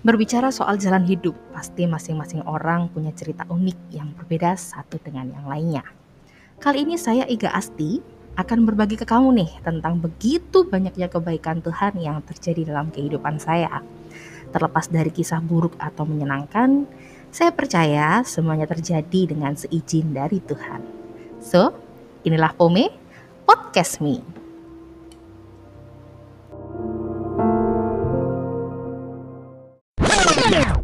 Berbicara soal jalan hidup, pasti masing-masing orang punya cerita unik yang berbeda satu dengan yang lainnya. Kali ini saya Iga Asti akan berbagi ke kamu nih tentang begitu banyaknya kebaikan Tuhan yang terjadi dalam kehidupan saya. Terlepas dari kisah buruk atau menyenangkan, saya percaya semuanya terjadi dengan seizin dari Tuhan. So, inilah Pome Podcast Me. Yeah.